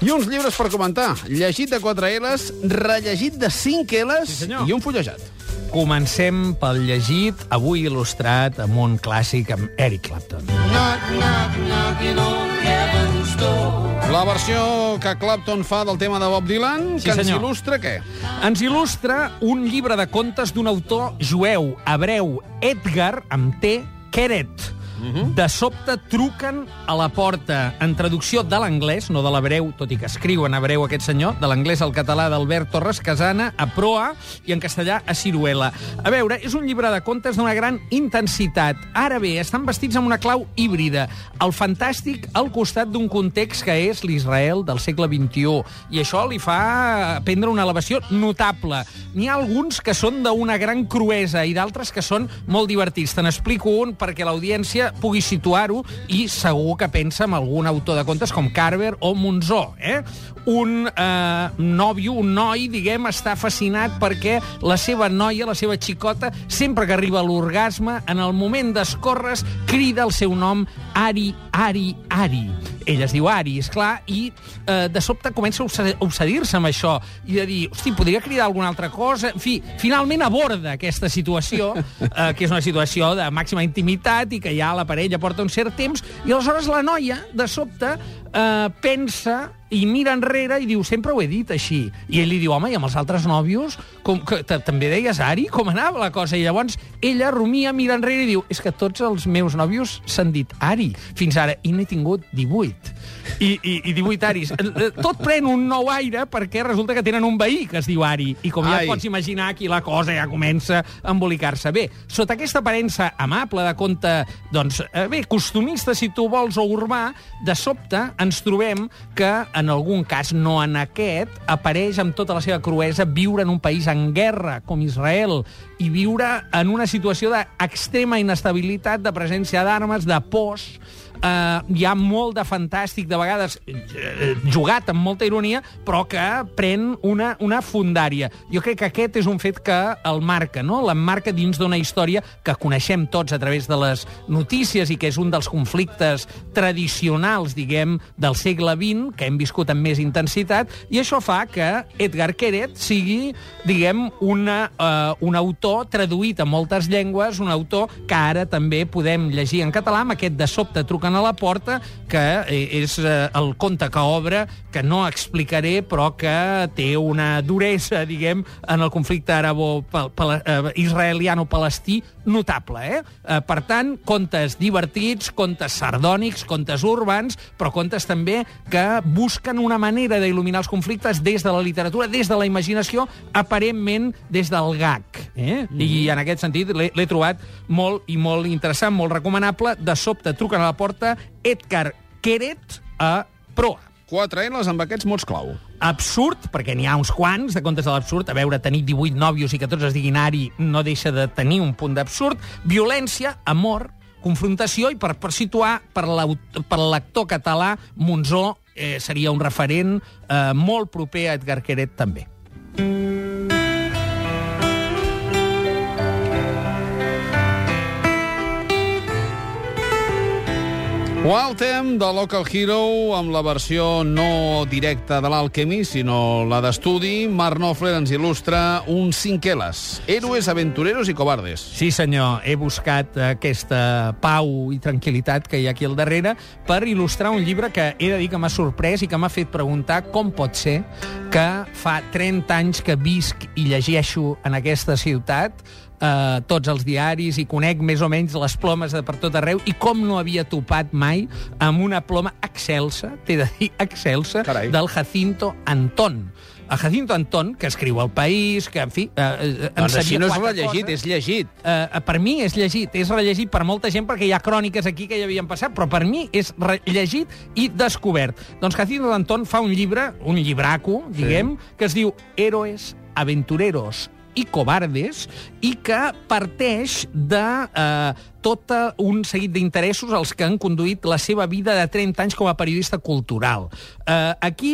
I uns llibres per comentar. Llegit de 4 L's, rellegit de 5 L's Sí, senyor. i un fullejat. Comencem pel llegit, avui il·lustrat amb un clàssic amb Eric Clapton. La versió que Clapton fa del tema de Bob Dylan, Sí, que ens senyor. il·lustra què? Ens il·lustra un llibre de contes d'un autor jueu, hebreu, Edgar, amb T, Keret. De sobte truquen a la porta, en traducció de l'anglès, no de l'hebreu, tot i que escriu en hebreu aquest senyor, de l'anglès al català d'Albert Torres Casana, a proa, i en castellà a Ciruela. A veure, és un llibre de contes d'una gran intensitat. Ara bé, estan vestits amb una clau híbrida. El fantàstic al costat d'un context que és l'Israel del segle XXI. I això li fa prendre una elevació notable. N'hi ha alguns que són d'una gran cruesa i d'altres que són molt divertits. Te n'explico un perquè l'audiència pugui situar-ho i segur que pensa en algun autor de contes com Carver o Monzó. Eh? Un eh, nòvio, un noi, diguem, està fascinat perquè la seva noia, la seva xicota, sempre que arriba a l'orgasme, en el moment d'escorres, crida el seu nom Ari, Ari, Ari. Ella es diu Ari, és clar, i eh, de sobte comença a obsedir-se amb això i a dir, hosti, podria cridar alguna altra cosa? En fi, finalment aborda aquesta situació, eh, que és una situació de màxima intimitat i que ja la parella porta un cert temps, i aleshores la noia, de sobte, eh, pensa i mira enrere i diu, sempre ho he dit així. I ell li diu, home, i amb els altres nòvios, com, que, també deies Ari? Com anava la cosa? I llavors ella rumia, mira enrere i diu, és que tots els meus nòvios s'han dit Ari fins ara, i n'he tingut 18. I, i, i 18 Aris. Tot pren un nou aire perquè resulta que tenen un veí que es diu Ari. I com ja Ai. pots imaginar, aquí la cosa ja comença a embolicar-se. Bé, sota aquesta aparença amable de conte, doncs, eh, bé, costumista, si tu vols, o urbà, de sobte ens trobem que, en algun cas, no en aquest, apareix amb tota la seva cruesa viure en un país en guerra, com Israel, i viure en una situació d'extrema inestabilitat, de presència d'armes, de pors, eh, hi ha molt de fantàstic, de vegades eh, jugat amb molta ironia, però que pren una, una fundària. Jo crec que aquest és un fet que el marca, no? L'emmarca dins d'una història que coneixem tots a través de les notícies i que és un dels conflictes tradicionals, diguem, del segle XX, que hem viscut amb més intensitat, i això fa que Edgar Keret sigui, diguem, una, uh, un autor traduït a moltes llengües, un autor que ara també podem llegir en català, amb aquest de sobte truquen a la porta, que eh, és eh, el conte que obre, que no explicaré, però que té una duresa, diguem, en el conflicte arabo-israeliano-palestí notable. Eh? Eh, per tant, contes divertits, contes sardònics, contes urbans, però contes també que busquen una manera d'il·luminar els conflictes des de la literatura, des de la imaginació, aparentment des del gag. Eh? Mm. I en aquest sentit l'he trobat molt i molt interessant, molt recomanable. De sobte truquen a la porta Edgar Keret a proa. 4 L's amb aquests mots clau. Absurd, perquè n'hi ha uns quants de contes de l'absurd. A veure, tenir 18 nòvios i que tots es diguin Ari no deixa de tenir un punt d'absurd. Violència, amor, confrontació i per, per situar per l'actor català Monzó eh, seria un referent eh, molt proper a Edgar Queret també. Waltem, de Local Hero, amb la versió no directa de l'Alchemy, sinó la d'estudi. Marc Knopfler ens il·lustra un cinqueles. Héroes, aventureros i cobardes. Sí, senyor, he buscat aquesta pau i tranquil·litat que hi ha aquí al darrere per il·lustrar un llibre que he de dir que m'ha sorprès i que m'ha fet preguntar com pot ser que fa 30 anys que visc i llegeixo en aquesta ciutat eh, tots els diaris i conec més o menys les plomes de per tot arreu i com no havia topat mai amb una ploma excelsa, t'he de dir excelsa, Carai. del Jacinto Antón. El Jacinto Antón, que escriu El País, que, en fi... Eh, eh, Doncs així no és rellegit, coses. és llegit. Uh, per mi és llegit, és rellegit per molta gent perquè hi ha cròniques aquí que ja havien passat, però per mi és llegit i descobert. Doncs Jacinto d'Anton fa un llibre, un llibraco, diguem, que es diu Héroes, Aventureros i Cobardes, i que parteix de eh, tot un seguit d'interessos els que han conduït la seva vida de 30 anys com a periodista cultural. Eh, aquí,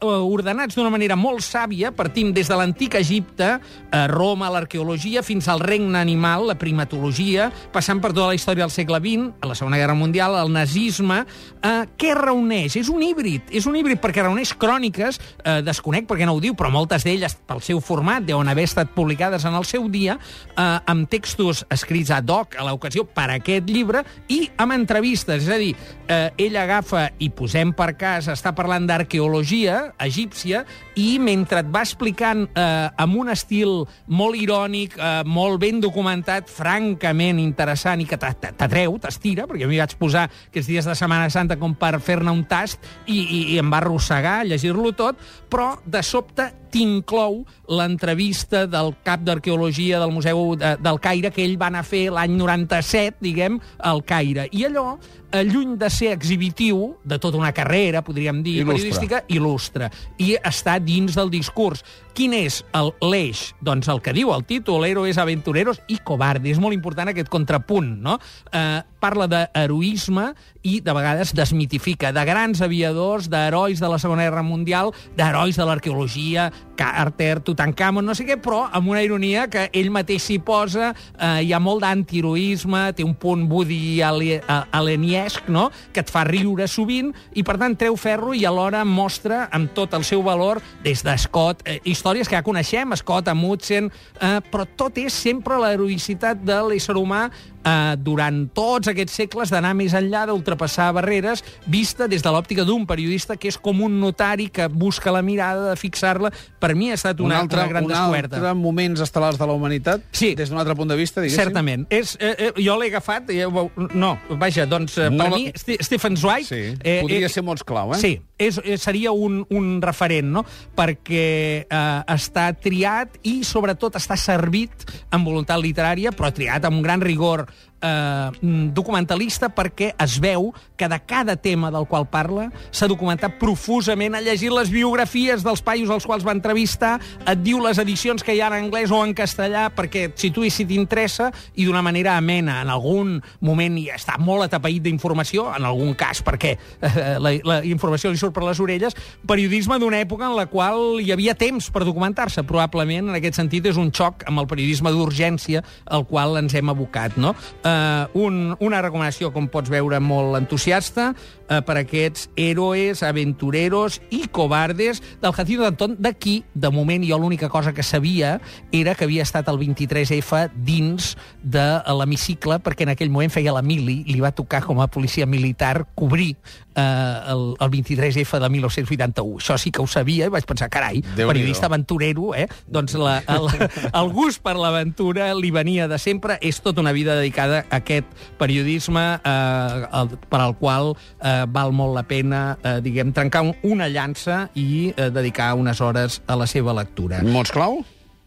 ordenats d'una manera molt sàvia, partim des de l'antic Egipte, eh, Roma, l'arqueologia, fins al regne animal, la primatologia, passant per tota la història del segle XX, a la Segona Guerra Mundial, el nazisme. Eh, què reuneix? És un híbrid. És un híbrid perquè reuneix cròniques, eh, desconec perquè no ho diu, però moltes d'elles, pel seu format, deuen haver estat publicades en el seu dia, eh, amb textos escrits ad hoc a l'ocasió ocasió per aquest llibre i amb entrevistes. És a dir, eh, ell agafa i posem per cas, està parlant d'arqueologia egípcia i mentre et va explicant eh, amb un estil molt irònic, eh, molt ben documentat, francament interessant i que t'atreu, t'estira, perquè m'hi vaig posar aquests dies de Setmana Santa com per fer-ne un tast i, i, i em va arrossegar llegir-lo tot, però de sobte t'inclou l'entrevista del cap d'arqueologia del Museu de, del Caire que ell va anar a fer l'any 97, diguem, al Caire. I allò, eh, lluny de ser exhibitiu, de tota una carrera, podríem dir, il·lustre. periodística, il·lustre. I està dins del discurs. Quin és l'eix? Doncs el que diu el títol, Héroes, Aventureros i Cobardes. És molt important aquest contrapunt, no? Eh, parla d'heroisme i, de vegades, desmitifica de grans aviadors, d'herois de la Segona Guerra Mundial, d'herois de l'arqueologia, Carter, Tutankamon, no sé què, però amb una ironia que ell mateix s'hi posa, eh, hi ha molt d'antiheroisme, té un punt Woody aleniesc, no?, que et fa riure sovint, i per tant treu ferro i alhora mostra amb tot el seu valor, des de Scott, eh, històries que ja coneixem, Scott, Amundsen, eh, però tot és sempre l'heroïcitat de l'ésser humà eh, durant tots aquests segles d'anar més enllà, d'ultrapassar barreres, vista des de l'òptica d'un periodista que és com un notari que busca la mirada, de fixar-la. Per mi ha estat una, un altre, una gran un descoberta. Un altre moments estel·lars de la humanitat? Sí. Des d'un altre punt de vista, diguéssim? Certament. És, eh, eh, jo l'he agafat... Eh, no, vaja, doncs, eh, no per la... mi, Stephen Zweig... Sí. Eh, Podria eh, ser molt clau, eh? Sí, és, eh, seria un, un referent, no? Perquè eh, està triat i, sobretot, està servit amb voluntat literària, però triat amb un gran rigor eh, documentalista perquè es veu que de cada tema del qual parla s'ha documentat profusament, ha llegit les biografies dels paios als quals va entrevistar, et diu les edicions que hi ha en anglès o en castellà perquè et situï si t'interessa i d'una manera amena. En algun moment hi està molt atapeït d'informació, en algun cas perquè eh, la, la informació li surt per les orelles, periodisme d'una època en la qual hi havia temps per documentar-se. Probablement, en aquest sentit, és un xoc amb el periodisme d'urgència al qual ens hem abocat. No? eh, un, una recomanació, com pots veure, molt entusiasta eh, per aquests héroes, aventureros i cobardes del Jacinto d'Anton, d'aquí, de moment, jo l'única cosa que sabia era que havia estat el 23F dins de l'hemicicle, perquè en aquell moment feia la mili, li va tocar com a policia militar cobrir eh, el, el 23F de 1981. Això sí que ho sabia i vaig pensar, carai, Déu periodista aventurero, eh? Doncs la, el, el gust per l'aventura li venia de sempre, és tota una vida dedicada a aquest periodisme eh, el, per al qual eh, val molt la pena, eh, diguem, trencar una llança i eh, dedicar unes hores a la seva lectura. Mots clau?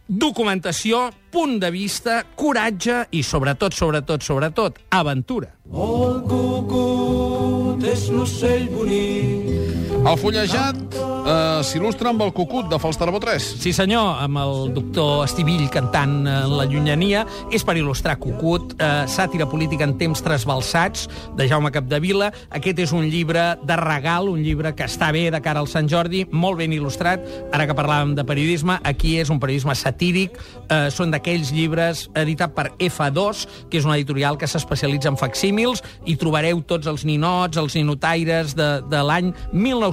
Documentació, punt de vista, coratge i, sobretot, sobretot, sobretot, aventura. El cucut és l'ocell bonic. El fullejat eh, s'il·lustra amb el cucut de Falsterbo 3. Sí, senyor, amb el doctor Estivill cantant en la llunyania. És per il·lustrar cucut, eh, sàtira política en temps trasbalsats, de Jaume Capdevila. Aquest és un llibre de regal, un llibre que està bé de cara al Sant Jordi, molt ben il·lustrat. Ara que parlàvem de periodisme, aquí és un periodisme satíric. Eh, són d'aquells llibres editat per F2, que és una editorial que s'especialitza en facsímils, i trobareu tots els ninots, els ninotaires de, de l'any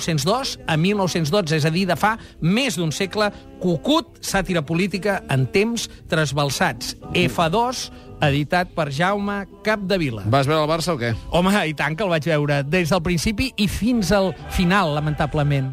1902 a 1912, és a dir, de fa més d'un segle, cucut, sàtira política en temps trasbalsats. F2, editat per Jaume Capdevila. Vas veure el Barça o què? Home, i tant que el vaig veure, des del principi i fins al final, lamentablement.